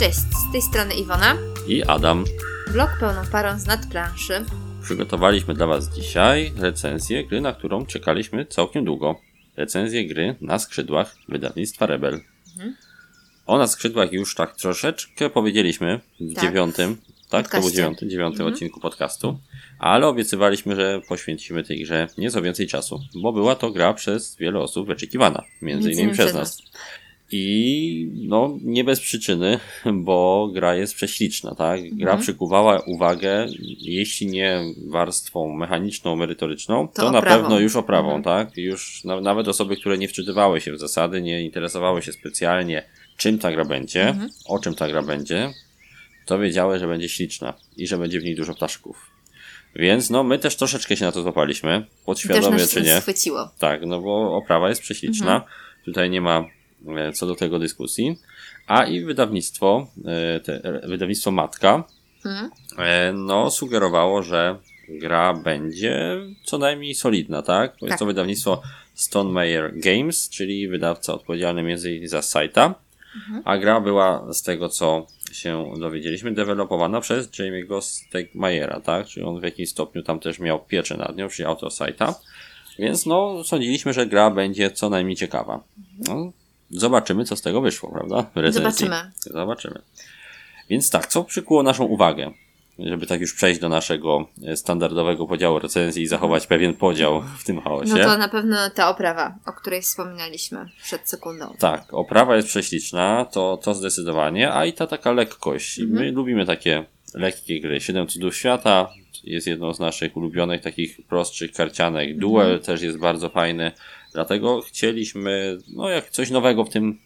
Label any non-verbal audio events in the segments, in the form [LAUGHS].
Cześć, z tej strony Iwona. I Adam. Blog pełną parą z nadplanszy. Przygotowaliśmy dla Was dzisiaj recenzję gry, na którą czekaliśmy całkiem długo. Recenzję gry na skrzydłach wydawnictwa Rebel. Mhm. O na skrzydłach już tak troszeczkę powiedzieliśmy w Tak. dziewiątym, tak? To był dziewiąty, dziewiąty Mhm. odcinku podcastu. Ale obiecywaliśmy, że poświęcimy tej grze nieco więcej czasu, bo była to gra przez wiele osób wyczekiwana, między innymi przez nas. I no, nie bez przyczyny, bo gra jest prześliczna, tak? Gra Mhm. przykuwała uwagę, jeśli nie warstwą mechaniczną, merytoryczną, To to, na pewno już oprawą, Mhm. tak? Już na, nawet osoby, które nie wczytywały się w zasady, nie interesowały się specjalnie, czym ta gra będzie, Mhm. o czym ta gra będzie, to wiedziały, że będzie śliczna i że będzie w niej dużo ptaszków. Więc no, my też troszeczkę się na to złapaliśmy, Też podświadomie nas czy nie. schwyciło. Tak, no bo oprawa jest prześliczna. Mhm. Tutaj nie ma co do tego dyskusji. A i wydawnictwo, e, te, e, wydawnictwo Matka, e, no sugerowało, że gra będzie co najmniej solidna, tak? Bo Tak. jest to wydawnictwo Stone Meyer Games, czyli wydawca odpowiedzialny między innymi za Saita. Mhm. A gra była z tego, co się dowiedzieliśmy, dewelopowana przez Jamie'ego Stegmayera, tak? Czyli on w jakimś stopniu tam też miał pieczę nad nią, czyli autor Saita. Więc no, sądziliśmy, że gra będzie co najmniej ciekawa. No, zobaczymy, co z tego wyszło, prawda? Recenzji. Zobaczymy. Zobaczymy. Więc tak, co przykuło naszą uwagę? Żeby tak już przejść do naszego e, standardowego podziału recenzji i zachować pewien podział w tym chaosie. No to na pewno ta oprawa, o której wspominaliśmy przed sekundą. Tak, oprawa jest prześliczna, to, to zdecydowanie, a i ta taka lekkość. I My Mhm. lubimy takie lekkie gry. Siedem cudów świata jest jedną z naszych ulubionych takich prostszych karcianek. Duel Mhm. też jest bardzo fajny, dlatego chcieliśmy, no jak coś nowego w tym,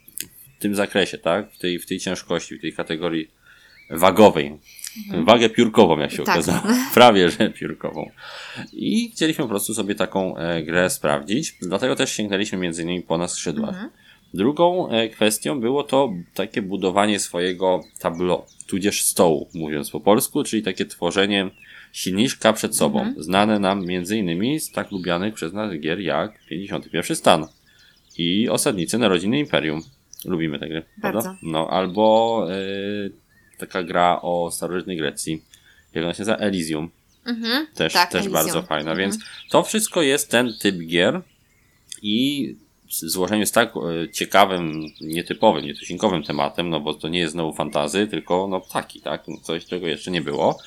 w tym zakresie, tak? W tej, w tej ciężkości, w tej kategorii wagowej. Wagę piórkową, jak się Tak. okazało. [LAUGHS] Prawie, że piórkową. I chcieliśmy po prostu sobie taką e, grę sprawdzić. Dlatego też sięgnęliśmy między innymi po na skrzydłach. Mhm. Drugą e, kwestią było to takie budowanie swojego tableau, tudzież stołu, mówiąc po polsku, czyli takie tworzenie silniczka przed sobą, Mhm. znane nam innymi z tak lubianych przez nas gier jak 51 Stan i Osadnicy Narodziny Imperium. Lubimy te gry, prawda? Bardzo. No, albo e, taka gra o starożytnej Grecji, jak ona się nazywa? Elysium. Mhm. Też, Tak, też Elysium. bardzo fajna, Mhm. więc to wszystko jest ten typ gier i złożeniu z tak e, ciekawym, nietypowym, nietuzinkowym tematem, no bo to nie jest znowu fantazy, tylko no ptaki, tak? No Coś, czego jeszcze nie było.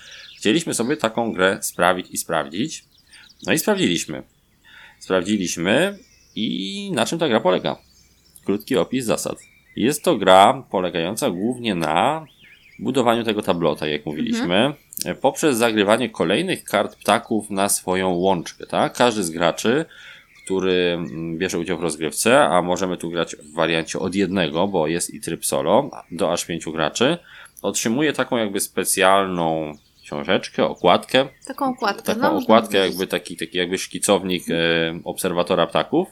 Chcieliśmy sobie taką grę sprawić i sprawdzić. No i sprawdziliśmy. Sprawdziliśmy i na czym ta gra polega. Krótki opis zasad. Jest to gra polegająca głównie na budowaniu tego tablota, jak mówiliśmy, e, poprzez zagrywanie kolejnych kart ptaków na swoją łączkę, tak? Każdy z graczy, który mm, bierze udział w rozgrywce, a możemy tu grać w wariancie od jednego, bo jest i tryb solo, do aż pięciu graczy, otrzymuje taką jakby specjalną książeczkę, okładkę, Taką okładkę. taką no, okładkę, jakby taki, taki jakby szkicownik e, obserwatora ptaków.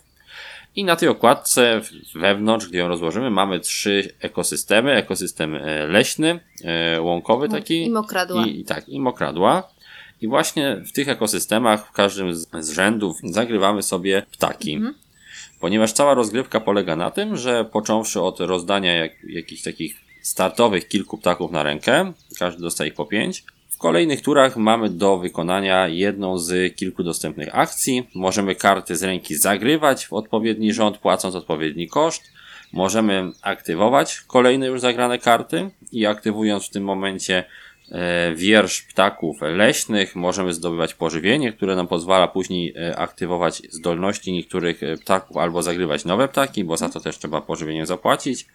I na tej okładce wewnątrz, gdzie ją rozłożymy, mamy trzy ekosystemy. Ekosystem e, leśny, e, łąkowy taki I mokradła. i, tak, i mokradła. I właśnie w tych ekosystemach, w każdym z, z rzędów, zagrywamy sobie ptaki. Mhm. Ponieważ cała rozgrywka polega na tym, że począwszy od rozdania jak, jakichś takich startowych kilku ptaków na rękę, każdy dostaje ich po pięć, kolejnych turach mamy do wykonania jedną z kilku dostępnych akcji. Możemy karty z ręki zagrywać w odpowiedni rząd, płacąc odpowiedni koszt. Możemy aktywować kolejne już zagrane karty i aktywując w tym momencie wiersz ptaków leśnych, możemy zdobywać pożywienie, które nam pozwala później e, aktywować zdolności niektórych e, ptaków albo zagrywać nowe ptaki, bo za to też trzeba pożywienie zapłacić.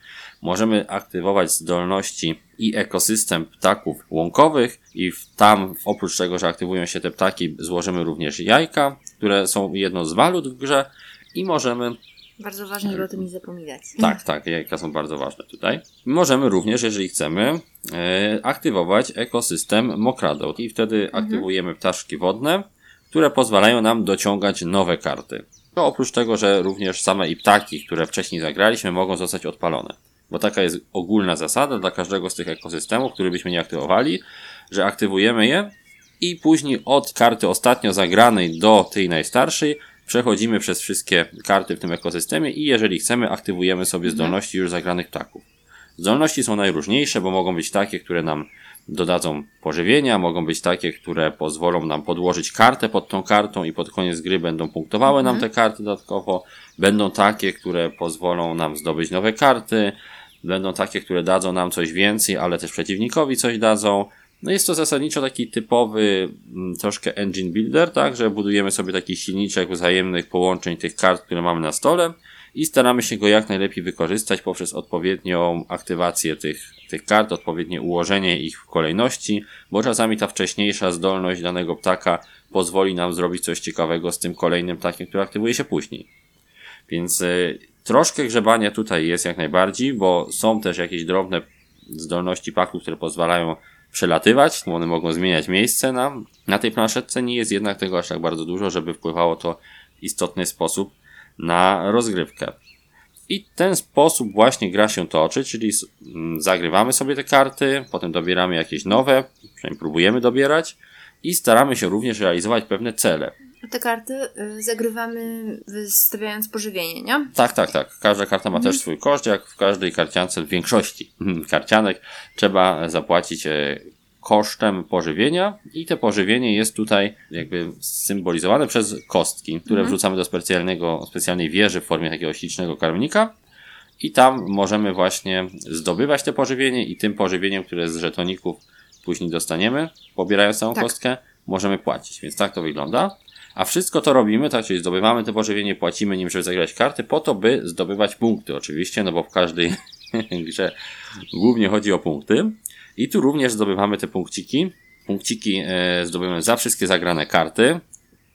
Możemy aktywować zdolności i ekosystem ptaków łąkowych i tam oprócz tego, że aktywują się te ptaki, złożymy również jajka, które są jedną z walut w grze i możemy Bardzo ważne, żeby o tym nie zapominać. tak, tak, jajka są bardzo ważne tutaj. Możemy również, jeżeli chcemy, e, aktywować ekosystem mokradeł i wtedy aktywujemy ptaszki wodne, które pozwalają nam dociągać nowe karty. To oprócz tego, że również same i ptaki, które wcześniej zagraliśmy, mogą zostać odpalone. Bo taka jest ogólna zasada dla każdego z tych ekosystemów, który byśmy nie aktywowali, że aktywujemy je i później od karty ostatnio zagranej do tej najstarszej przechodzimy przez wszystkie karty w tym ekosystemie i jeżeli chcemy, aktywujemy sobie zdolności już zagranych ptaków. Zdolności są najróżniejsze, bo mogą być takie, które nam dodadzą pożywienia, mogą być takie, które pozwolą nam podłożyć kartę pod tą kartą i pod koniec gry będą punktowały nam te karty dodatkowo. Będą takie, które pozwolą nam zdobyć nowe karty. Będą takie, które dadzą nam coś więcej, ale też przeciwnikowi coś dadzą. No jest to zasadniczo taki typowy mm, troszkę engine builder, tak, że budujemy sobie taki silniczek wzajemnych połączeń tych kart, które mamy na stole i staramy się go jak najlepiej wykorzystać poprzez odpowiednią aktywację tych, tych kart, odpowiednie ułożenie ich w kolejności, bo czasami ta wcześniejsza zdolność danego ptaka pozwoli nam zrobić coś ciekawego z tym kolejnym ptakiem, który aktywuje się później. Więc y, troszkę grzebania tutaj jest jak najbardziej, bo są też jakieś drobne zdolności paków, które pozwalają przelatywać, one mogą zmieniać miejsce na, na tej planszetce, nie jest jednak tego aż tak bardzo dużo, żeby wpływało to w istotny sposób na rozgrywkę. I ten sposób właśnie gra się toczy, czyli zagrywamy sobie te karty, potem dobieramy jakieś nowe, przynajmniej próbujemy dobierać i staramy się również realizować pewne cele. Te karty y, zagrywamy wystawiając pożywienie, nie? Tak, tak, tak. Każda karta ma mhm. też swój koszt, jak w każdej karciance, w większości [LAUGHS] karcianek trzeba zapłacić e, kosztem pożywienia i to pożywienie jest tutaj jakby symbolizowane przez kostki, które mhm. wrzucamy do specjalnego, specjalnej wieży w formie takiego ślicznego karmnika i tam możemy właśnie zdobywać te pożywienie i tym pożywieniem, które z żetoników później dostaniemy, pobierając całą tak. kostkę, możemy płacić. Więc tak to wygląda. A wszystko to robimy, tak, czyli zdobywamy te pożywienie, płacimy nim, żeby zagrać karty, po to, by zdobywać punkty oczywiście, no bo w każdej [LAUGHS] grze głównie chodzi o punkty. I tu również zdobywamy te punkciki. Punkciki e, zdobywamy za wszystkie zagrane karty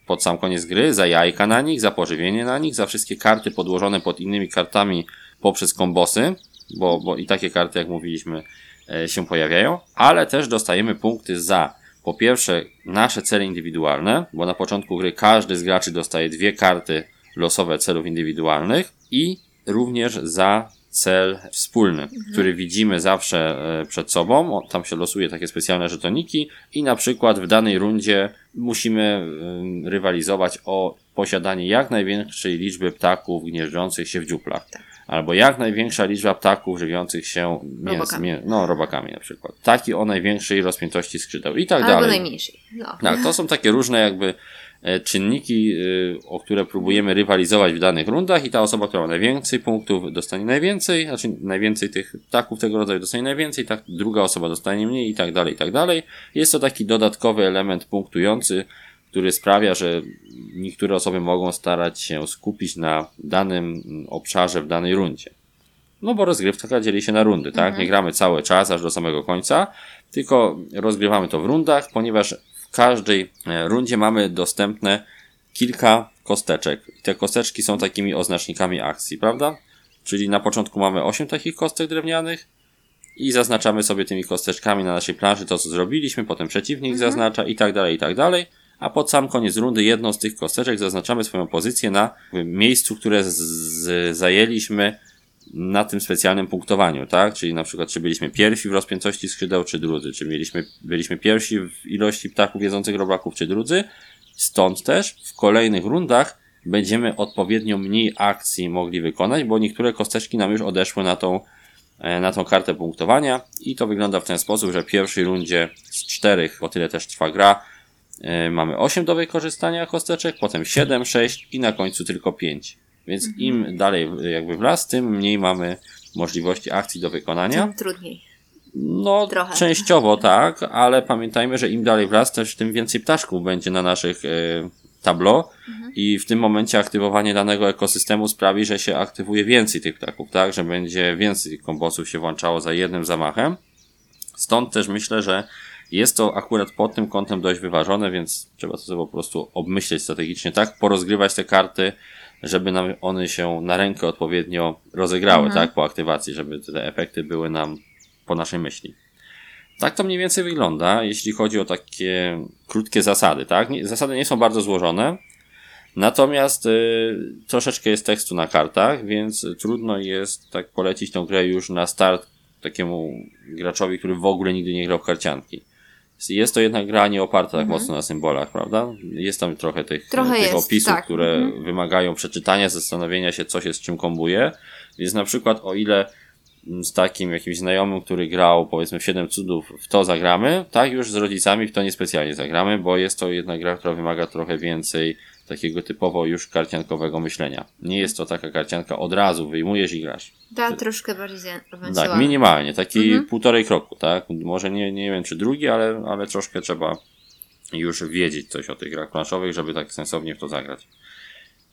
pod sam koniec gry, za jajka na nich, za pożywienie na nich, za wszystkie karty podłożone pod innymi kartami poprzez kombosy, bo, bo i takie karty, jak mówiliśmy, e, się pojawiają, ale też dostajemy punkty za po pierwsze nasze cele indywidualne, bo na początku gry każdy z graczy dostaje dwie karty losowe celów indywidualnych i również za cel wspólny, mhm. który widzimy zawsze e, przed sobą. O, tam się losuje takie specjalne żetoniki i na przykład w danej rundzie musimy rywalizować o posiadanie jak największej liczby ptaków gnieżdżących się w dziuplach. Albo jak największa liczba ptaków żywiących się mięs, robakami. Mię, no, robakami na przykład. Taki o największej rozpiętości skrzydeł i tak Albo dalej. Albo najmniejszej. No. Tak, to są takie różne jakby E, czynniki, e, o które próbujemy rywalizować w danych rundach i ta osoba, która ma najwięcej punktów dostanie najwięcej, znaczy najwięcej tych ptaków tego rodzaju dostanie najwięcej, tak druga osoba dostanie mniej i tak dalej, i tak dalej. Jest to taki dodatkowy element punktujący, który sprawia, że niektóre osoby mogą starać się skupić na danym obszarze w danej rundzie. No bo rozgrywka dzieli się na rundy, tak? Mhm. Nie gramy cały czas aż do samego końca, tylko rozgrywamy to w rundach, ponieważ każdej e, rundzie mamy dostępne kilka kosteczek. I te kosteczki są takimi oznacznikami akcji, prawda? Czyli na początku mamy 8 takich kostek drewnianych i zaznaczamy sobie tymi kosteczkami na naszej planszy to, co zrobiliśmy, potem przeciwnik mhm. zaznacza i tak dalej, i tak dalej. A pod sam koniec rundy jedną z tych kosteczek zaznaczamy swoją pozycję na miejscu, które zajęliśmy na tym specjalnym punktowaniu, tak? Czyli na przykład, czy byliśmy pierwsi w rozpiętości skrzydeł, czy drudzy, czy mieliśmy, byliśmy pierwsi w ilości ptaków jedzących robaków, czy drudzy. Stąd też w kolejnych rundach będziemy odpowiednio mniej akcji mogli wykonać, bo niektóre kosteczki nam już odeszły na tą, e, na tą kartę punktowania i to wygląda w ten sposób, że w pierwszej rundzie z czterech, bo tyle też trwa gra, mamy 8 do wykorzystania kosteczek, potem 7, 6 i na końcu tylko 5. Więc mhm. im dalej jakby w las, tym mniej mamy możliwości akcji do wykonania. Tym trudniej. No, Trochę. częściowo tak, ale pamiętajmy, że im dalej w las, też tym więcej ptaszków będzie na naszych y, tablo mhm. i w tym momencie aktywowanie danego ekosystemu sprawi, że się aktywuje więcej tych ptaków, tak, że będzie więcej kombosów się włączało za jednym zamachem. Stąd też myślę, że jest to akurat pod tym kątem dość wyważone, więc trzeba to sobie po prostu obmyśleć strategicznie, tak, porozgrywać te karty, żeby nam one się na rękę odpowiednio rozegrały, mhm. tak, po aktywacji, żeby te efekty były nam po naszej myśli. Tak to mniej więcej wygląda, jeśli chodzi o takie krótkie zasady, tak? Zasady nie są bardzo złożone, natomiast y, troszeczkę jest tekstu na kartach, więc trudno jest tak polecić tę grę już na start takiemu graczowi, który w ogóle nigdy nie grał w karcianki. Jest to jednak gra nie oparta tak mhm. mocno na symbolach, prawda? Jest tam trochę tych, trochę tych jest, opisów, tak. które mhm. wymagają przeczytania, zastanowienia się, co się z czym kombuje. Więc na przykład, o ile z takim jakimś znajomym, który grał powiedzmy w 7 cudów, w to zagramy, tak już z rodzicami w to niespecjalnie zagramy, bo jest to jedna gra, która wymaga trochę więcej takiego typowo już karciankowego myślenia. Nie jest to taka karcianka od razu wyjmujesz i grasz. Ta troszkę bardziej zaawansowana. Tak, minimalnie, taki Mhm. półtorej kroku, tak? Może nie, nie wiem czy drugi, ale, ale troszkę trzeba już wiedzieć coś o tych grach planszowych, żeby tak sensownie w to zagrać.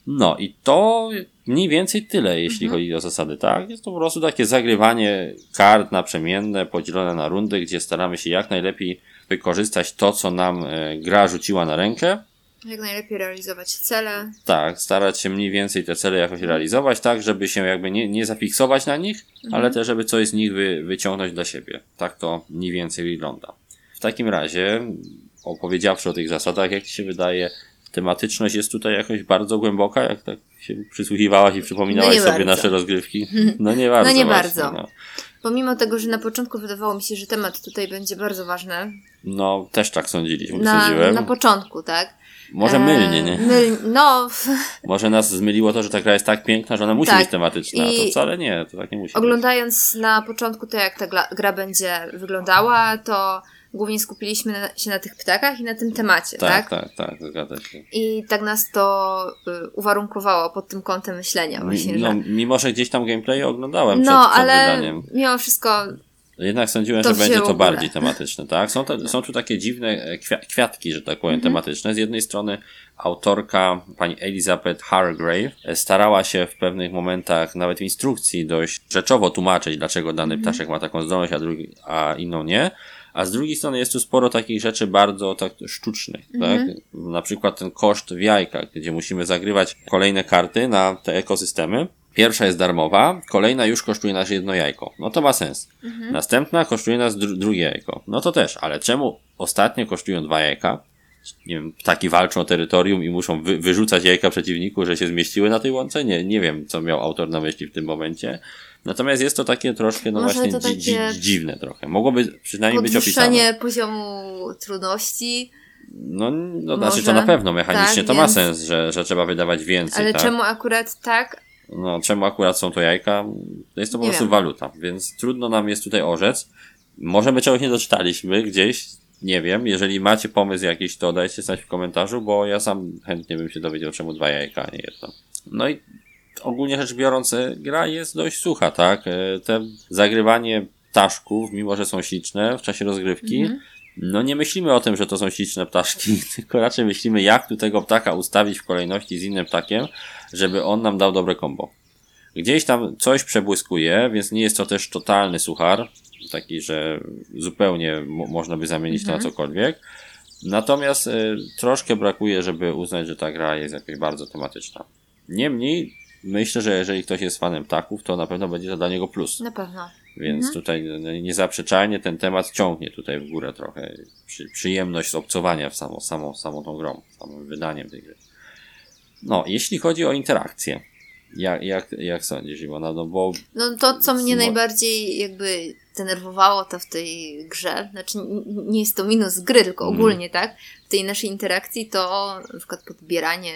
No i to mniej więcej tyle, jeśli Mhm. chodzi o zasady, tak? Jest to po prostu takie zagrywanie kart naprzemienne, podzielone na rundy, gdzie staramy się jak najlepiej wykorzystać to, co nam e, gra rzuciła na rękę. Jak najlepiej realizować cele. Tak, starać się mniej więcej te cele jakoś realizować, tak, żeby się jakby nie, nie zafiksować na nich, ale też, żeby coś z nich wy, wyciągnąć dla siebie. Tak to mniej więcej wygląda. W takim razie, opowiedziawszy o tych zasadach, jak Ci się wydaje, tematyczność jest tutaj jakoś bardzo głęboka, jak tak się przysłuchiwałaś i przypominałaś No sobie bardzo. nasze rozgrywki? [LAUGHS] No nie bardzo. nie właśnie, bardzo. No. Pomimo tego, że na początku wydawało mi się, że temat tutaj będzie bardzo ważny. no, też tak sądziliśmy, Na, sądziłem. na początku, tak? Może E, mylnie, nie? Myl, no, Może nas zmyliło to, że ta gra jest tak piękna, że ona musi Tak. być tematyczna. I- To wcale nie, to tak nie musi być. oglądając na początku to, jak ta gra, gra będzie wyglądała, to głównie skupiliśmy na, się na tych ptakach i na tym temacie, tak? Tak, tak, tak, zgadza się. I tak nas to y, uwarunkowało pod tym kątem myślenia właśnie, no, że... mimo, że gdzieś tam gameplay oglądałem przed, No, przed ale wydaniem. mimo wszystko Jednak sądziłem, to że będzie to bardziej tematyczne, tak? Są, te, są tu takie dziwne e, kwia, kwiatki, że tak powiem, Mhm. tematyczne. Z jednej strony autorka, pani Elizabeth Hargrave, e, starała się w pewnych momentach, nawet w instrukcji, dość rzeczowo tłumaczyć, dlaczego dany Mhm. ptaszek ma taką zdolność, a, drugi, a inną nie. A z drugiej strony jest tu sporo takich rzeczy bardzo tak sztucznych, Mhm. tak? Na przykład ten koszt w jajkach, gdzie musimy zagrywać kolejne karty na te ekosystemy. Pierwsza jest darmowa, kolejna już kosztuje nas jedno jajko. No to ma sens. Następna kosztuje nas dru- drugie jajko. No to też, ale czemu ostatnie kosztują dwa jajka? Nie wiem, ptaki walczą o terytorium i muszą wy- wyrzucać jajka przeciwniku, że się zmieściły na tej łące? Nie, nie wiem, co miał autor na myśli w tym momencie. Natomiast jest to takie troszkę, no Może właśnie, dzi- dzi- dziwne trochę. Mogłoby przynajmniej być opisane. poziomu trudności, No, no Może. znaczy to na pewno mechanicznie Tak, to ma więc- sens, że, że trzeba wydawać więcej, ale tak? czemu akurat tak? No, czemu akurat są to jajka? To jest to po Nie prostu wiem. waluta, więc trudno nam jest tutaj orzec. Może my czegoś nie doczytaliśmy gdzieś, nie wiem. Jeżeli macie pomysł jakiś, to dajcie znać w komentarzu, bo ja sam chętnie bym się dowiedział, czemu dwa jajka, a nie jedno. No i ogólnie rzecz biorąc, e, gra jest dość sucha, tak? E, Te zagrywanie ptaszków, mimo że są śliczne w czasie rozgrywki, Mhm. No nie myślimy o tym, że to są śliczne ptaszki, [LAUGHS] tylko raczej myślimy, jak tu tego ptaka ustawić w kolejności z innym ptakiem, żeby on nam dał dobre kombo. Gdzieś tam coś przebłyskuje, więc nie jest to też totalny suchar, taki, że zupełnie mo- można by zamienić to na cokolwiek. Natomiast y, troszkę brakuje, żeby uznać, że ta gra jest jakaś bardzo tematyczna. Niemniej, myślę, że jeżeli ktoś jest fanem ptaków, to na pewno będzie to dla niego plus. Na pewno. Więc tutaj no, niezaprzeczalnie ten temat ciągnie tutaj w górę trochę. Przy, przyjemność z obcowania w samą, samą, samą tą grą, samym wydaniem tej gry. No, jeśli chodzi o interakcję, jak, jak, jak sądzisz, Iwona? No bo No to, co mnie najbardziej jakby denerwowało to w tej grze, znaczy nie jest to minus gry, tylko Mm. ogólnie, tak? W tej naszej interakcji to na przykład podbieranie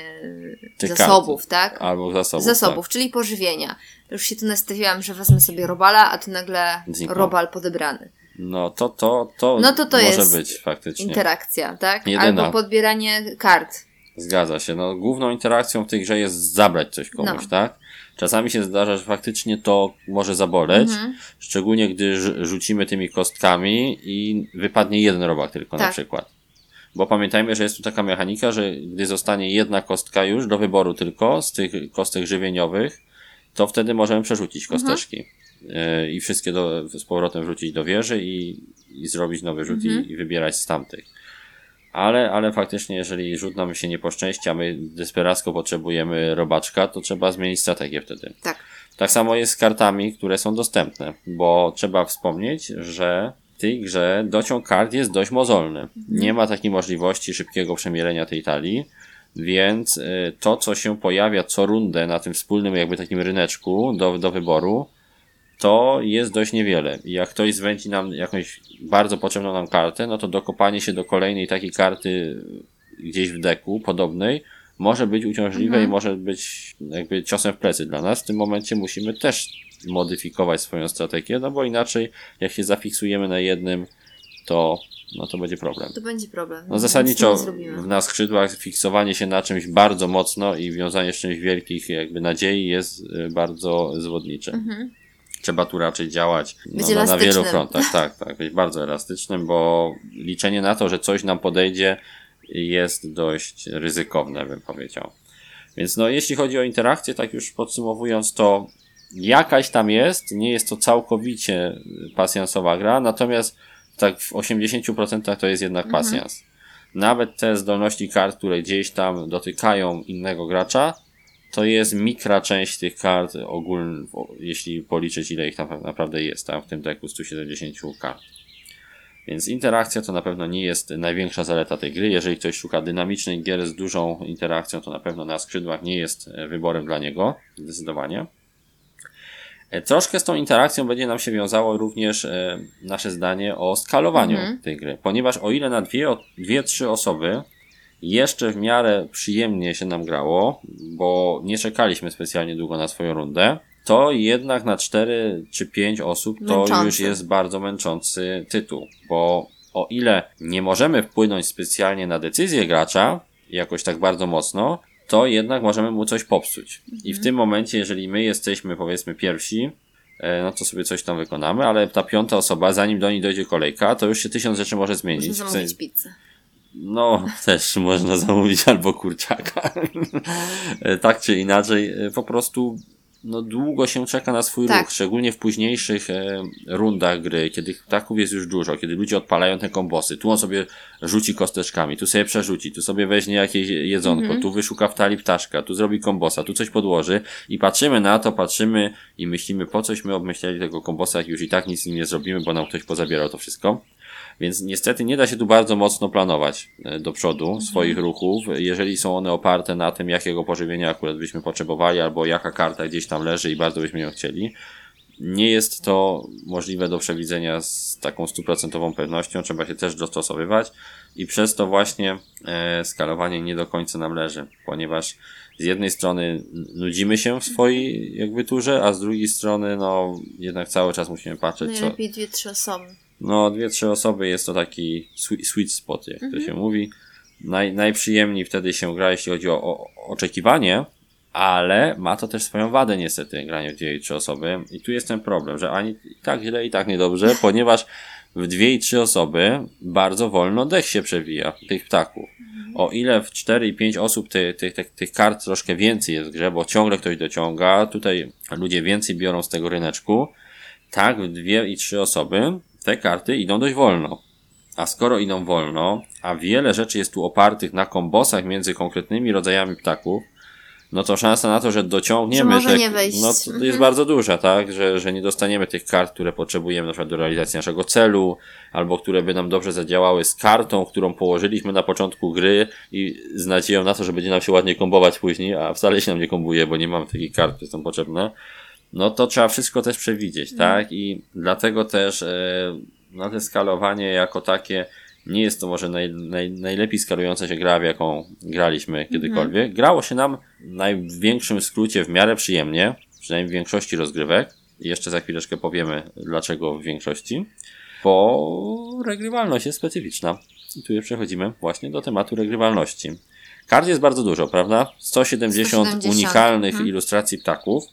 Tych zasobów, tak? albo zasobów. Zasobów, czyli pożywienia. Już się tu nastawiłam, że wezmę sobie robala, a tu nagle Zniknął. robal podebrany. Tak. No to, to, to, No to to może jest być faktycznie. Interakcja, tak? Jedyna. Albo podbieranie kart. Zgadza się. No, główną interakcją w tej grze jest zabrać coś komuś, No. tak? Czasami się zdarza, że faktycznie to może zaboleć, Mhm. szczególnie gdy rz- rzucimy tymi kostkami i wypadnie jeden robak tylko na Tak. przykład. Bo pamiętajmy, że jest tu taka mechanika, że gdy zostanie jedna kostka już do wyboru tylko z tych kostek żywieniowych, to wtedy możemy przerzucić Mhm. kosteczki Yy, i wszystkie do, z powrotem wrzucić do wieży i, i zrobić nowy rzut Mhm. i, i wybierać z tamtych. Ale, ale faktycznie, jeżeli rzut nam się nie poszczęści, a my desperacko potrzebujemy robaczka, to trzeba zmienić strategię wtedy. Tak. Tak samo jest z kartami, które są dostępne, bo trzeba wspomnieć, że w tej grze dociąg kart jest dość mozolny. Nie ma takiej możliwości szybkiego przemierenia tej talii, więc y, to, co się pojawia co rundę na tym wspólnym jakby takim ryneczku do, do wyboru, to jest dość niewiele. I jak ktoś zwędzi nam jakąś bardzo potrzebną nam kartę, no to dokopanie się do kolejnej takiej karty gdzieś w deku podobnej może być uciążliwe Mhm. i może być jakby ciosem w plecy dla nas. W tym momencie musimy też modyfikować swoją strategię, no bo inaczej jak się zafiksujemy na jednym, to, no to będzie problem. To będzie problem. No Nic zasadniczo zrobimy. na skrzydłach fiksowanie się na czymś bardzo mocno i wiązanie z czymś wielkich jakby nadziei jest y, bardzo zwodnicze. Mhm. Trzeba tu raczej działać no, na, na wielu frontach. Tak, tak, być bardzo elastycznym, bo liczenie na to, że coś nam podejdzie jest dość ryzykowne, bym powiedział. Więc no, jeśli chodzi o interakcję, tak już podsumowując, to jakaś tam jest, nie jest to całkowicie pasjansowa gra, natomiast tak w 80% to jest jednak Mhm. pasjans. Nawet te zdolności kart, które gdzieś tam dotykają innego gracza, to jest mikra część tych kart ogólnie, jeśli policzyć ile ich tam naprawdę jest tam w tym deku 170 kart. Więc interakcja to na pewno nie jest największa zaleta tej gry. Jeżeli ktoś szuka dynamicznej gier z dużą interakcją, to na pewno na skrzydłach nie jest wyborem dla niego. Zdecydowanie. E, Troszkę z tą interakcją będzie nam się wiązało również e, nasze zdanie o skalowaniu Mhm. tej gry. Ponieważ o ile na dwie, dwie, trzy osoby jeszcze w miarę przyjemnie się nam grało, bo nie czekaliśmy specjalnie długo na swoją rundę, to jednak na 4 czy 5 osób to Męczący. już jest bardzo męczący tytuł, bo o ile nie możemy wpłynąć specjalnie na decyzję gracza, jakoś tak bardzo mocno, to jednak możemy mu coś popsuć. I w tym momencie, jeżeli my jesteśmy powiedzmy pierwsi, e, no to sobie coś tam wykonamy, ale ta piąta osoba, zanim do niej dojdzie kolejka, to już się tysiąc rzeczy może zmienić. W zamówić pizzę. No, też [LAUGHS] można zamówić albo kurczaka. E, tak czy inaczej, e, po prostu no, długo się czeka na swój Tak. ruch, szczególnie w późniejszych e, rundach gry, kiedy ptaków jest już dużo, kiedy ludzie odpalają te kombosy. Tu on sobie rzuci kosteczkami, tu sobie przerzuci, tu sobie weźmie jakieś jedzonko, Mhm. tu wyszuka w talii ptaszka, tu zrobi kombosa, tu coś podłoży i patrzymy na to, patrzymy i myślimy, po cośmy obmyśleli tego kombosa, jak już i tak nic z nim nie zrobimy, bo nam ktoś pozabierał to wszystko. Więc niestety nie da się tu bardzo mocno planować e, do przodu swoich ruchów, jeżeli są one oparte na tym, jakiego pożywienia akurat byśmy potrzebowali, albo jaka karta gdzieś tam leży i bardzo byśmy ją chcieli. Nie jest to możliwe do przewidzenia z taką stuprocentową pewnością, trzeba się też dostosowywać i przez to właśnie e, skalowanie nie do końca nam leży, ponieważ z jednej strony nudzimy się w swojej jakby turze, a z drugiej strony no jednak cały czas musimy patrzeć, co, Najlepiej dwie, trzy osoby. no, dwie, trzy osoby jest to taki sweet, sweet spot, jak Mhm. to się mówi. Naj, najprzyjemniej wtedy się gra, jeśli chodzi o, o oczekiwanie, ale ma to też swoją wadę niestety, granie w dwie i trzy osoby. I tu jest ten problem, że ani tak źle, i tak niedobrze, [LAUGHS] ponieważ w dwie i trzy osoby bardzo wolno dech się przewija, tych ptaków. O ile w 4 i 5 osób tych, tych, tych, tych kart troszkę więcej jest w grze, bo ciągle ktoś dociąga, tutaj ludzie więcej biorą z tego ryneczku, tak w dwie i trzy osoby te karty idą dość wolno. A skoro idą wolno, a wiele rzeczy jest tu opartych na kombosach między konkretnymi rodzajami ptaków, no to szansa na to, że dociągniemy Że te, nie wejść. no to Mhm. jest bardzo duża, tak, że, że nie dostaniemy tych kart, które potrzebujemy na przykład do realizacji naszego celu, albo które by nam dobrze zadziałały z kartą, którą położyliśmy na początku gry i z nadzieją na to, że będzie nam się ładnie kombować później, a wcale się nam nie kombuje, bo nie mamy takich kart, które są potrzebne no to trzeba wszystko też przewidzieć, tak? I dlatego też e, no te skalowanie jako takie nie jest to może naj, naj, najlepiej skalująca się gra, w jaką graliśmy kiedykolwiek. Grało się nam w największym skrócie w miarę przyjemnie, przynajmniej w większości rozgrywek. Jeszcze za chwileczkę powiemy, dlaczego w większości. Bo regrywalność jest specyficzna. I tu przechodzimy właśnie do tematu regrywalności. Kart jest bardzo dużo, prawda? 170, 170, unikalnych mhm. ilustracji ptaków.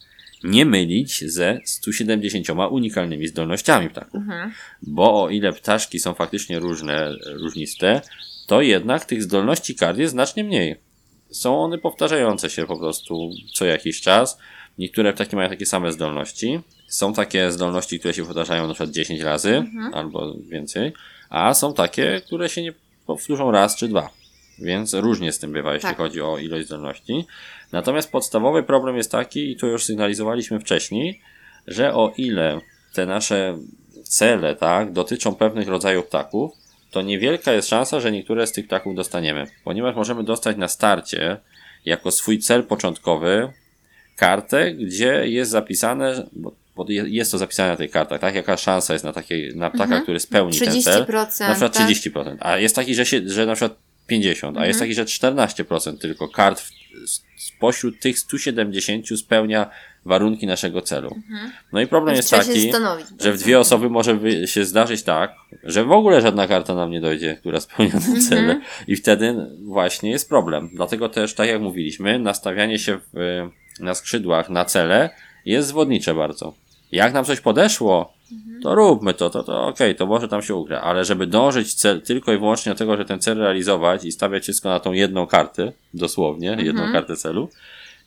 Nie mylić ze 170 unikalnymi zdolnościami ptaków. Mhm. Bo o ile ptaszki są faktycznie różne, różniste, to jednak tych zdolności kart jest znacznie mniej. Są one powtarzające się po prostu co jakiś czas. Niektóre ptaki mają takie same zdolności. Są takie zdolności, które się powtarzają na przykład 10 razy albo więcej, a są takie, które się nie powtórzą raz czy dwa. Więc różnie z tym bywa, jeśli Tak. chodzi o ilość zdolności. Natomiast podstawowy problem jest taki, i to już sygnalizowaliśmy wcześniej, że o ile te nasze cele, tak, dotyczą pewnych rodzajów ptaków, to niewielka jest szansa, że niektóre z tych ptaków dostaniemy. Ponieważ możemy dostać na starcie, jako swój cel początkowy, kartę, gdzie jest zapisane, bo, bo je- jest to zapisane na tej kartach, tak? Jaka szansa jest na, takiej, na ptaka, Mhm. który spełni ten cel. 30%. Na przykład tak? 30%. A jest taki, że, się, że na przykład 50, a jest taki, że 14% tylko kart w, spośród tych 170 spełnia warunki naszego celu. No i problem jest taki, że w dwie osoby może się zdarzyć tak, że w ogóle żadna karta nam nie dojdzie, która spełnia te cele i wtedy właśnie jest problem. Dlatego też, tak jak mówiliśmy, nastawianie się w, na skrzydłach na cele jest zwodnicze bardzo. Jak nam coś podeszło, to róbmy to, to, to okej, to może tam się ugra, ale żeby dążyć cel, tylko i wyłącznie do tego, że ten cel realizować i stawiać wszystko na tą jedną kartę, dosłownie, jedną kartę celu,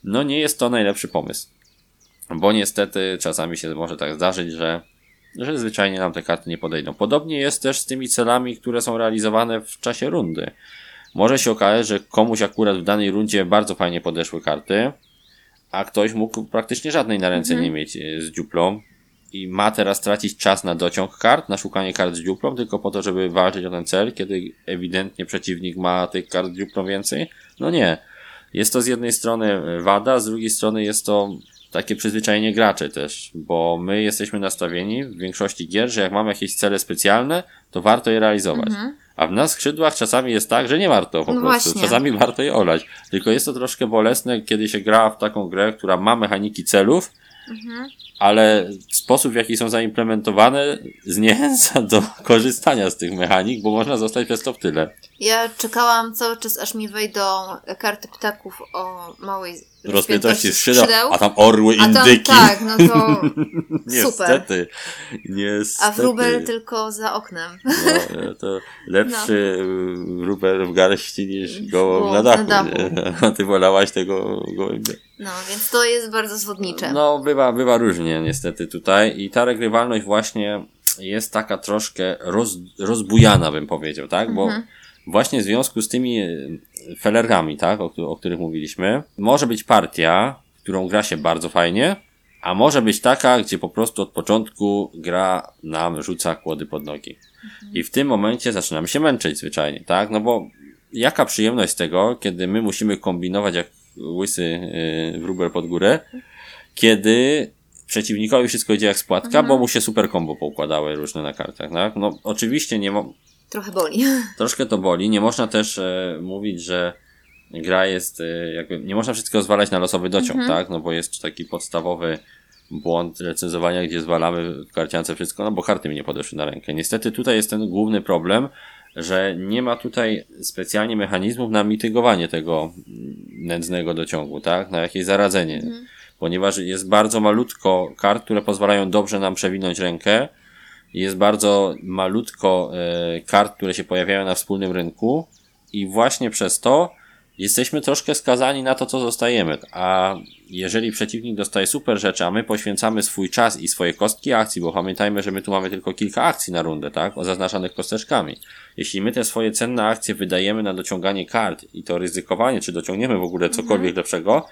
no nie jest to najlepszy pomysł. Bo niestety czasami się może tak zdarzyć, że, że zwyczajnie nam te karty nie podejdą. Podobnie jest też z tymi celami, które są realizowane w czasie rundy. Może się okazać, że komuś akurat w danej rundzie bardzo fajnie podeszły karty, a ktoś mógł praktycznie żadnej na ręce nie mieć e, z dziuplą i ma teraz tracić czas na dociąg kart, na szukanie kart z dziuplą, tylko po to, żeby walczyć o ten cel, kiedy ewidentnie przeciwnik ma tych kart z dziuplą więcej? No nie. Jest to z jednej strony wada, z drugiej strony jest to takie przyzwyczajenie graczy też, bo my jesteśmy nastawieni w większości gier, że jak mamy jakieś cele specjalne, to warto je realizować. A w nas skrzydłach czasami jest tak, że nie warto po No prostu. właśnie. Czasami warto je olać. Tylko jest to troszkę bolesne, kiedy się gra w taką grę, która ma mechaniki celów, ale sposób w jaki są zaimplementowane zniechęca do korzystania z tych mechanik, bo można zostać przez to w tyle. Ja czekałam cały czas, aż mi wejdą karty ptaków o małej Rozpiętości skrzydeł, a tam orły, A tam, indyki. tak, no to [LAUGHS] super. Niestety. Niestety. A wróbel tylko za oknem. No, to lepszy no. wróbel w garści niż gołąb na dachu. na dachu. [LAUGHS] A ty wolałaś tego gołębia. No, więc to jest bardzo zwodnicze. No, bywa, bywa różnie niestety tutaj i ta regrywalność właśnie jest taka troszkę roz, rozbujana, bym powiedział, tak? Bo właśnie w związku z tymi e, felerami, tak, o, o których mówiliśmy, może być partia, którą gra się bardzo fajnie, a może być taka, gdzie po prostu od początku gra nam rzuca kłody pod nogi. I w tym momencie zaczynamy się męczyć zwyczajnie, tak? No bo jaka przyjemność z tego, kiedy my musimy kombinować jak łysy yy, wróbel pod górę, kiedy przeciwnikowi wszystko idzie jak spłatka, bo mu się super combo poukładały różne na kartach, tak? No oczywiście nie mo- Trochę boli. [LAUGHS] troszkę to boli. Nie można też e, mówić, że gra jest e, jakby, nie można wszystkiego zwalać na losowy dociąg, tak? No bo jest taki podstawowy błąd recenzowania, gdzie zwalamy w karciance wszystko, no bo karty mi nie podeszły na rękę. Niestety tutaj jest ten główny problem, że nie ma tutaj specjalnie mechanizmów na mitygowanie tego nędznego dociągu, tak? Na jakieś zaradzenie. Ponieważ jest bardzo malutko kart, które pozwalają dobrze nam przewinąć rękę. Jest bardzo malutko e, kart, które się pojawiają na wspólnym rynku i właśnie przez to jesteśmy troszkę skazani na to, co dostajemy. A jeżeli przeciwnik dostaje super rzeczy, a my poświęcamy swój czas i swoje kostki akcji, bo pamiętajmy, że my tu mamy tylko kilka akcji na rundę, tak? O zaznaczanych kosteczkami. Jeśli my te swoje cenne akcje wydajemy na dociąganie kart i to ryzykowanie, czy dociągniemy w ogóle cokolwiek lepszego,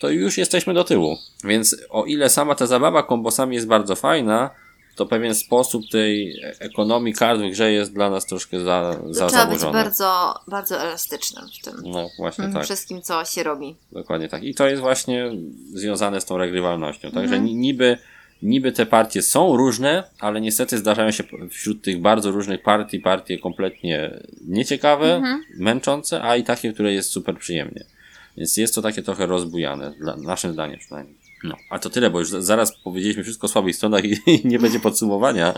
to już jesteśmy do tyłu. Więc o ile sama ta zabawa kombosami jest bardzo fajna, to pewien sposób tej ekonomii kart w grze jest dla nas troszkę za, To za trzeba być zaburzony. bardzo, bardzo elastycznym w tym No właśnie tak. wszystkim, co się robi. Dokładnie tak. I to jest właśnie związane z tą regrywalnością. Także Mhm. ni- niby, niby te partie są różne, ale niestety zdarzają się wśród tych bardzo różnych partii partie kompletnie nieciekawe, Mhm. męczące, a i takie, które jest super przyjemnie. Więc jest to takie trochę rozbujane, dla, naszym zdaniem przynajmniej. No, a to tyle, bo już za- zaraz powiedzieliśmy wszystko o słabych stronach i, i nie będzie podsumowania,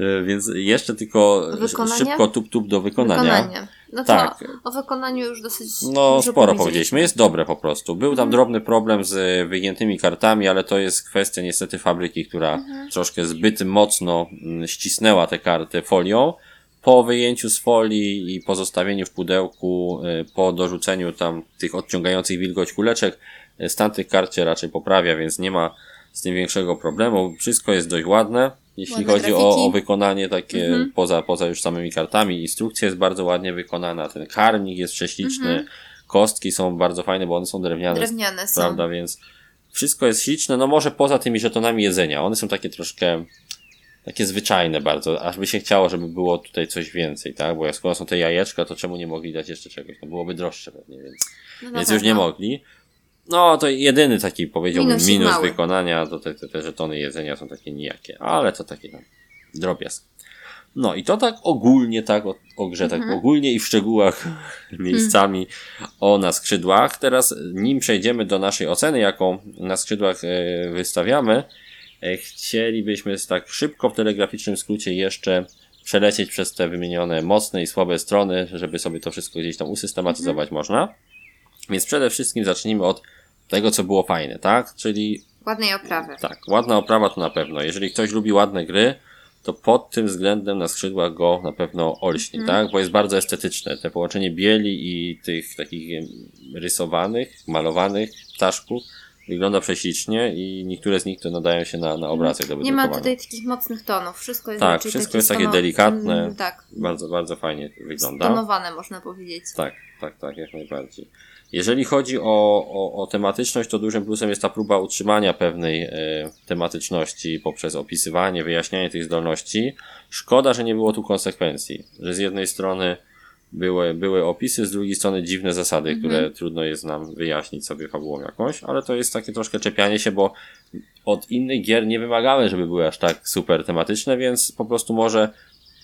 E, więc jeszcze tylko Wykonanie? szybko tup-tup do wykonania. Wykonanie. No Tak. o wykonaniu już dosyć No, sporo powiedzieliśmy. Jest dobre po prostu. Był tam drobny problem z wygiętymi kartami, ale to jest kwestia niestety fabryki, która troszkę zbyt mocno mm, ścisnęła te karty folią. Po wyjęciu z folii i pozostawieniu w pudełku, y, po dorzuceniu tam tych odciągających wilgoć kuleczek, y, stan tych kart się raczej poprawia, więc nie ma z tym większego problemu. Wszystko jest dość ładne. Jeśli Ładne chodzi o, o wykonanie takie poza, poza już samymi kartami, instrukcja jest bardzo ładnie wykonana, ten karnik jest prześliczny, kostki są bardzo fajne, bo one są drewniane, Drewniane są. prawda, więc wszystko jest śliczne, no może poza tymi żetonami jedzenia, one są takie troszkę takie zwyczajne bardzo, aż by się chciało, żeby było tutaj coś więcej, tak, bo jak skoro są te jajeczka, to czemu nie mogli dać jeszcze czegoś, no byłoby droższe pewnie, więc, No więc już nie mogli. No, to jedyny taki, powiedziałbym, minus mały. wykonania, to te, te, te żetony jedzenia są takie nijakie, ale to takie tam drobiazg. No i to tak ogólnie, tak o, o grze, tak Mhm. ogólnie i w szczegółach [LAUGHS] miejscami o na skrzydłach. Teraz nim przejdziemy do naszej oceny, jaką na skrzydłach e, wystawiamy, chcielibyśmy tak szybko w telegraficznym skrócie jeszcze przelecieć przez te wymienione mocne i słabe strony, żeby sobie to wszystko gdzieś tam usystematyzować można. Więc przede wszystkim zacznijmy od tego, co było fajne, tak? Czyli Ładnej oprawy. tak, ładna oprawa to na pewno. Jeżeli ktoś lubi ładne gry, to pod tym względem na skrzydłach go na pewno olśni, tak? Bo jest bardzo estetyczne. Te połączenie bieli i tych takich rysowanych, malowanych ptaszków wygląda prześlicznie i niektóre z nich to nadają się na, na obrazek do Nie ma tutaj takich mocnych tonów. Wszystko jest Tak, wszystko takie jest takie delikatne. Mm, Tak, Bardzo, bardzo fajnie wygląda. stonowane można powiedzieć. Tak, tak, tak, jak najbardziej. Jeżeli chodzi o, o, o tematyczność, to dużym plusem jest ta próba utrzymania pewnej e, tematyczności poprzez opisywanie, wyjaśnianie tych zdolności. Szkoda, że nie było tu konsekwencji, że z jednej strony były, były opisy, z drugiej strony dziwne zasady, które trudno jest nam wyjaśnić sobie fabułą jakąś, ale to jest takie troszkę czepianie się, bo od innych gier nie wymagamy, żeby były aż tak super tematyczne, więc po prostu może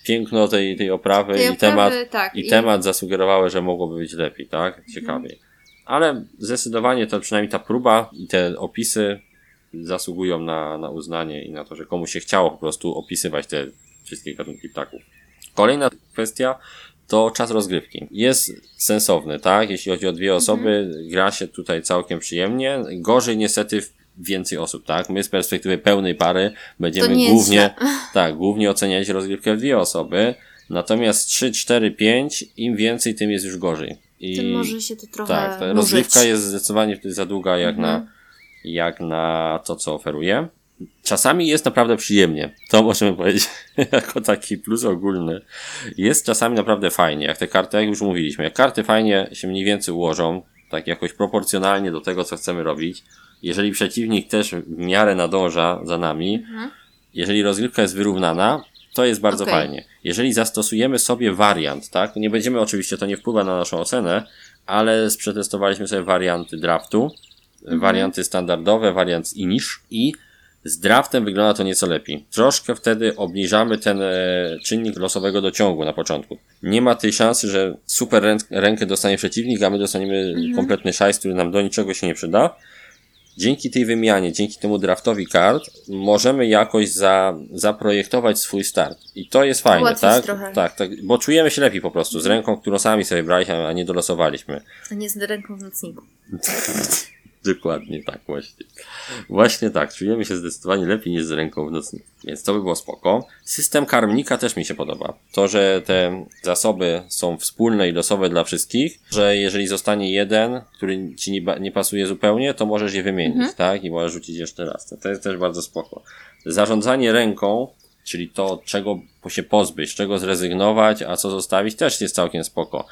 piękno tej, tej oprawy Tej i oprawy, temat tak, i i- temat zasugerowały, że mogłoby być lepiej, tak? Ciekawiej. Ale zdecydowanie to przynajmniej ta próba i te opisy zasługują na, na uznanie i na to, że komuś się chciało po prostu opisywać te wszystkie gatunki ptaków. Kolejna kwestia to czas rozgrywki. Jest sensowny, tak? Jeśli chodzi o dwie osoby, gra się tutaj całkiem przyjemnie. Gorzej niestety w więcej osób, tak? My z perspektywy pełnej pary będziemy głównie, [LAUGHS] [LAUGHS] tak, głównie oceniać rozgrywkę w dwie osoby. Natomiast 3, 4, 5, im więcej, tym jest już gorzej. I Tym może się to trochę tak, ta rozgrywka jest zdecydowanie za długa jak, Mhm. na, jak na to, co oferuje. Czasami jest naprawdę przyjemnie. To możemy powiedzieć [LAUGHS] jako taki plus ogólny. Jest czasami naprawdę fajnie. Jak te karty, jak już mówiliśmy, jak karty fajnie się mniej więcej ułożą, tak jakoś proporcjonalnie do tego, co chcemy robić. Jeżeli przeciwnik też w miarę nadąża za nami, Mhm. jeżeli rozgrywka jest wyrównana, to jest bardzo Okej. fajnie. Jeżeli zastosujemy sobie wariant, tak? Nie będziemy oczywiście, to nie wpływa na naszą ocenę, ale przetestowaliśmy sobie warianty draftu, Mhm. warianty standardowe, wariant inish i z draftem wygląda to nieco lepiej. Troszkę wtedy obniżamy ten e, czynnik losowego dociągu na początku. Nie ma tej szansy, że super ręk, rękę dostanie przeciwnik, a my dostaniemy Mhm. kompletny szajs, który nam do niczego się nie przyda. Dzięki tej wymianie, dzięki temu draftowi kart, możemy jakoś za, zaprojektować swój start. I to jest fajne, tak? trochę. Tak, tak, bo czujemy się lepiej po prostu z ręką, którą sami sobie braliśmy, a nie dolosowaliśmy. A nie z ręką w nocniku. [LAUGHS] Dokładnie tak, właśnie. Właśnie tak, czujemy się zdecydowanie lepiej niż z ręką w nocniku. Więc to by było spoko. System karmnika też mi się podoba. To, że te zasoby są wspólne i losowe dla wszystkich, że jeżeli zostanie jeden, który ci nie, nie pasuje zupełnie, to możesz je wymienić, tak? I możesz rzucić jeszcze raz. To, to jest też bardzo spoko. Zarządzanie ręką, czyli to, czego się pozbyć, czego zrezygnować, a co zostawić, też jest całkiem spoko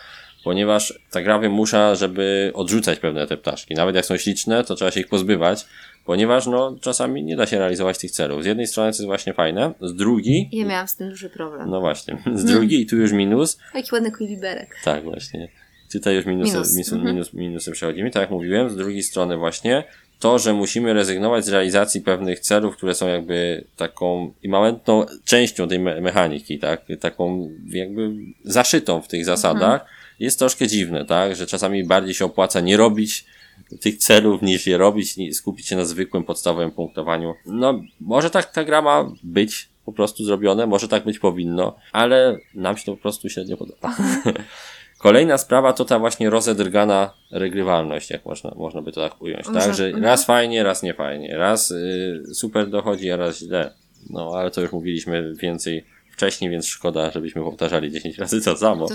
ponieważ ta gra wymusza, żeby odrzucać pewne te ptaszki. Nawet jak są śliczne, to trzeba się ich pozbywać, ponieważ no, czasami nie da się realizować tych celów. Z jednej strony to jest właśnie fajne, z drugiej, Ja miałam z tym duży problem. no właśnie, [LAUGHS] z drugiej i tu już minus, Jaki ładny kuliberek. tak właśnie, tutaj już minusy, Minus, minus, mhm. minus, minusy przechodzimy, tak jak mówiłem, z drugiej strony właśnie to, że musimy rezygnować z realizacji pewnych celów, które są jakby taką immanentną częścią tej me- mechaniki, tak, taką jakby zaszytą w tych zasadach, jest troszkę dziwne, tak, że czasami bardziej się opłaca nie robić tych celów niż je robić, ni- skupić się na zwykłym podstawowym punktowaniu. No, może tak ta gra ma być po prostu zrobione, może tak być powinno, ale nam się to po prostu średnio podoba. [LAUGHS] Kolejna sprawa to ta właśnie rozedrgana regrywalność, jak można, można by to tak ująć, tak? Że mhm. raz fajnie, raz nie fajnie, raz y, super dochodzi, a raz źle. No, ale to już mówiliśmy więcej wcześniej, więc szkoda, żebyśmy powtarzali 10 razy to samo.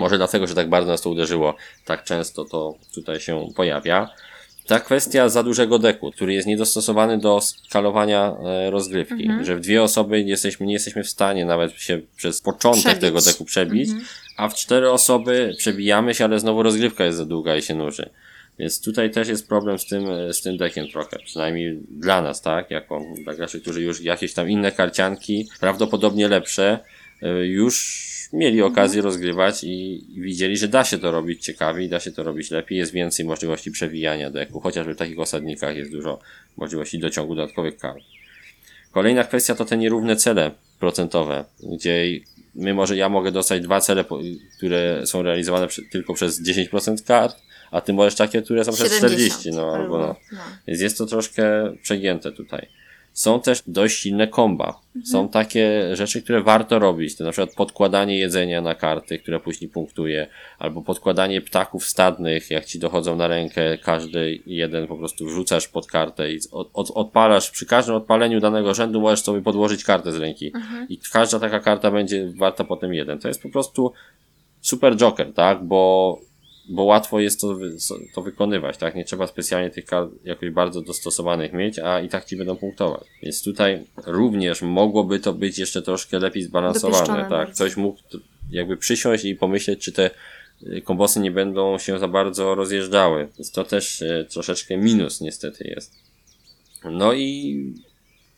Może dlatego, że tak bardzo nas to uderzyło, tak często to tutaj się pojawia. Ta kwestia za dużego deku, który jest niedostosowany do skalowania e, rozgrywki, Mhm. że w dwie osoby jesteśmy, nie jesteśmy w stanie nawet się przez początek Przebić. tego deku przebić, Mhm. a w cztery osoby przebijamy się, ale znowu rozgrywka jest za długa i się nuży. Więc tutaj też jest problem z tym, e, z tym dekiem trochę, przynajmniej dla nas, tak? Jako dla graczy, którzy już jakieś tam inne karcianki, prawdopodobnie lepsze, e, już mieli okazję rozgrywać i, widzieli, że da się to robić ciekawiej, da się to robić lepiej, jest więcej możliwości przewijania deku, chociażby w takich osadnikach jest dużo możliwości dociągu dodatkowych kart. Kolejna kwestia to te nierówne cele procentowe, gdzie my może, ja mogę dostać dwa cele, które są realizowane tylko przez 10% kart, a ty możesz takie, które są przez 40, no albo no. no. Więc jest to troszkę przegięte tutaj. Są też dość silne komba. Są takie rzeczy, które warto robić. To na przykład podkładanie jedzenia na karty, które później punktuje, albo podkładanie ptaków stadnych, jak ci dochodzą na rękę, każdy jeden po prostu wrzucasz pod kartę i od, od, odpalasz, przy każdym odpaleniu danego rzędu możesz sobie podłożyć kartę z ręki. I każda taka karta będzie warta potem jeden. To jest po prostu super joker, tak? Bo bo łatwo jest to, to wykonywać, tak? Nie trzeba specjalnie tych kart jakoś bardzo dostosowanych mieć, a i tak ci będą punktować. Więc tutaj również mogłoby to być jeszcze troszkę lepiej zbalansowane, Dopieszczone tak? bardziej. Ktoś mógł jakby przysiąść i pomyśleć, czy te y, kombosy nie będą się za bardzo rozjeżdżały. Więc to też y, troszeczkę minus niestety jest. No i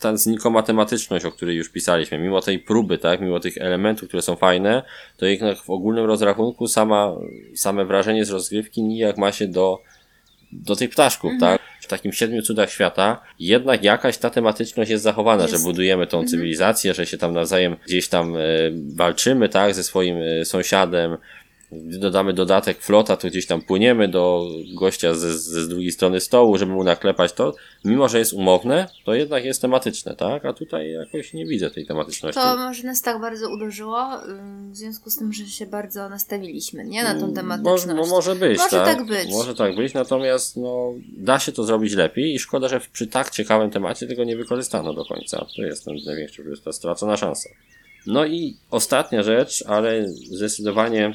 ta znikoma tematyczność, o której już pisaliśmy, mimo tej próby, tak, mimo tych elementów, które są fajne, to jednak w ogólnym rozrachunku sama, same wrażenie z rozgrywki nijak ma się do, do tych ptaszków, tak? W takim siedmiu cudach świata jednak jakaś ta tematyczność jest zachowana, Jest. że budujemy tą cywilizację, że się tam nawzajem gdzieś tam e, walczymy, tak, ze swoim e, sąsiadem, gdy dodamy dodatek flota, to gdzieś tam płyniemy do gościa ze, ze z drugiej strony stołu, żeby mu naklepać to. Mimo, że jest umowne, to jednak jest tematyczne, tak? A tutaj jakoś nie widzę tej tematyczności. To może nas tak bardzo uderzyło, w związku z tym, że się bardzo nastawiliśmy, nie? Na tą tematyczność. Może, no może być, Może tak? tak być. Może tak być, natomiast no, da się to zrobić lepiej i szkoda, że przy tak ciekawym temacie tego nie wykorzystano do końca. To jest ten największy, to jest ta stracona szansa. No i ostatnia rzecz, ale zdecydowanie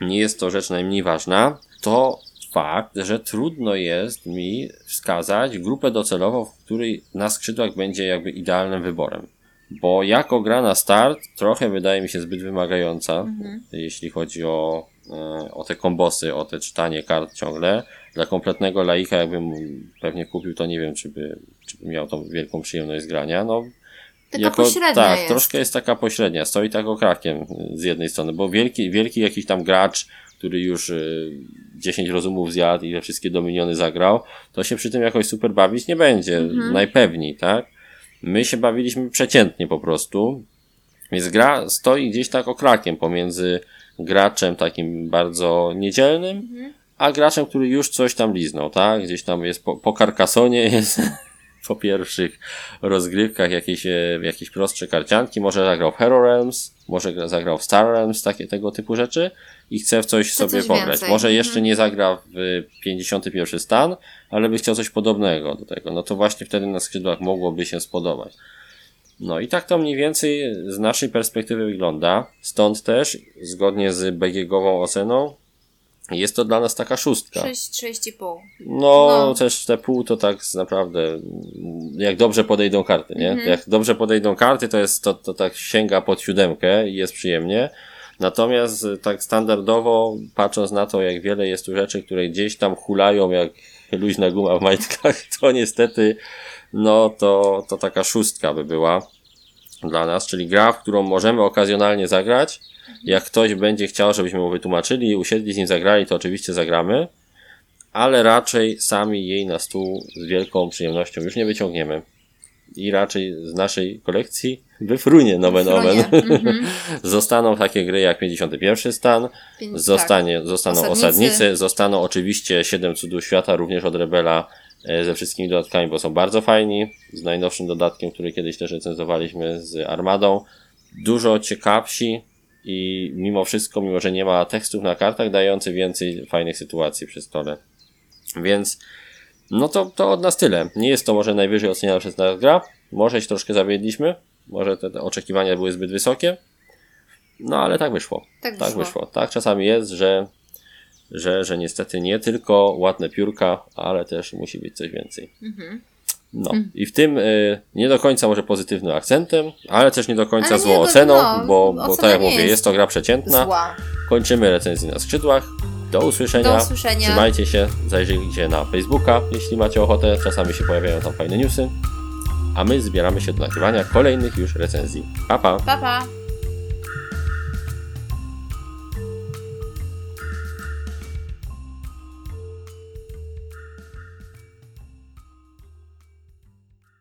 nie jest to rzecz najmniej ważna, to fakt, że trudno jest mi wskazać grupę docelową, w której na skrzydłach będzie jakby idealnym wyborem. Bo jako gra na start trochę wydaje mi się zbyt wymagająca, jeśli chodzi o, e, o te kombosy, o te czytanie kart ciągle. Dla kompletnego laika jakbym pewnie kupił, to nie wiem, czy by, czy by miał tą wielką przyjemność z grania. No, Taka pośrednia tak, jest. troszkę jest taka pośrednia. Stoi tak okrakiem z jednej strony, bo wielki, wielki jakiś tam gracz, który już y, 10 rozumów zjadł i we wszystkie dominiony zagrał, to się przy tym jakoś super bawić nie będzie. Mhm. Najpewniej, tak? My się bawiliśmy przeciętnie po prostu. Więc gra stoi gdzieś tak okrakiem pomiędzy graczem takim bardzo niedzielnym, Mhm. a graczem, który już coś tam liznął, tak? Gdzieś tam jest po, po Carcassonie, [LAUGHS] jest po pierwszych rozgrywkach jakieś, e, jakieś prostsze karcianki, może zagrał w Hero Realms, może gra- zagrał w Star Realms, takie tego typu rzeczy i chce w coś Chce sobie coś pograć. więcej. Może Mhm. jeszcze nie zagra w 51 stan, ale by chciał coś podobnego do tego. No to właśnie wtedy na skrzydłach mogłoby się spodobać. No i tak to mniej więcej z naszej perspektywy wygląda. Stąd też, zgodnie z BGG-ową oceną, jest to dla nas taka szóstka. 6, 6,5. No, No. też te pół to tak naprawdę, jak dobrze podejdą karty, nie? Mhm. Jak dobrze podejdą karty, to jest, to, to tak sięga pod siódemkę i jest przyjemnie. Natomiast y, tak standardowo, patrząc na to, jak wiele jest tu rzeczy, które gdzieś tam hulają jak luźna guma w majtkach, [LAUGHS] to niestety, no to, to taka szóstka by była dla nas, czyli gra, w którą możemy okazjonalnie zagrać. Jak ktoś będzie chciał, żebyśmy mu wytłumaczyli, usiedli z nim zagrali, to oczywiście zagramy, ale raczej sami jej na stół z wielką przyjemnością już nie wyciągniemy. I raczej z naszej kolekcji wyfrunie nomen omen. Mhm. [LAUGHS] Zostaną takie gry jak 51 stan, Pięć- zostanie, zostaną Osadnicy. osadnicy. zostaną oczywiście 7 cudów świata, również od Rebela ze wszystkimi dodatkami, bo są bardzo fajni. Z najnowszym dodatkiem, który kiedyś też recenzowaliśmy z Armadą. Dużo ciekawsi i mimo wszystko, mimo że nie ma tekstów na kartach, dający więcej fajnych sytuacji przy stole. Więc no to, to od nas tyle. Nie jest to może najwyżej oceniana przez nas gra. Może się troszkę zawiedliśmy. Może te, te oczekiwania były zbyt wysokie. No ale tak wyszło. Tak Tak wyszło. wyszło. Tak czasami jest, że, że, że niestety nie tylko ładne piórka, ale też musi być coś więcej. Mhm. No i w tym y, nie do końca może pozytywnym akcentem, ale też nie do końca Ale nie, złą to- oceną, no, bo, bo tak jak nie mówię, jest jest to gra przeciętna. Zła. Kończymy recenzję na skrzydłach. Do usłyszenia. Do usłyszenia. Trzymajcie się, zajrzyjcie na Facebooka, jeśli macie ochotę. Czasami się pojawiają tam fajne newsy. A my zbieramy się do nagrywania kolejnych już recenzji. Pa, pa! Pa, pa.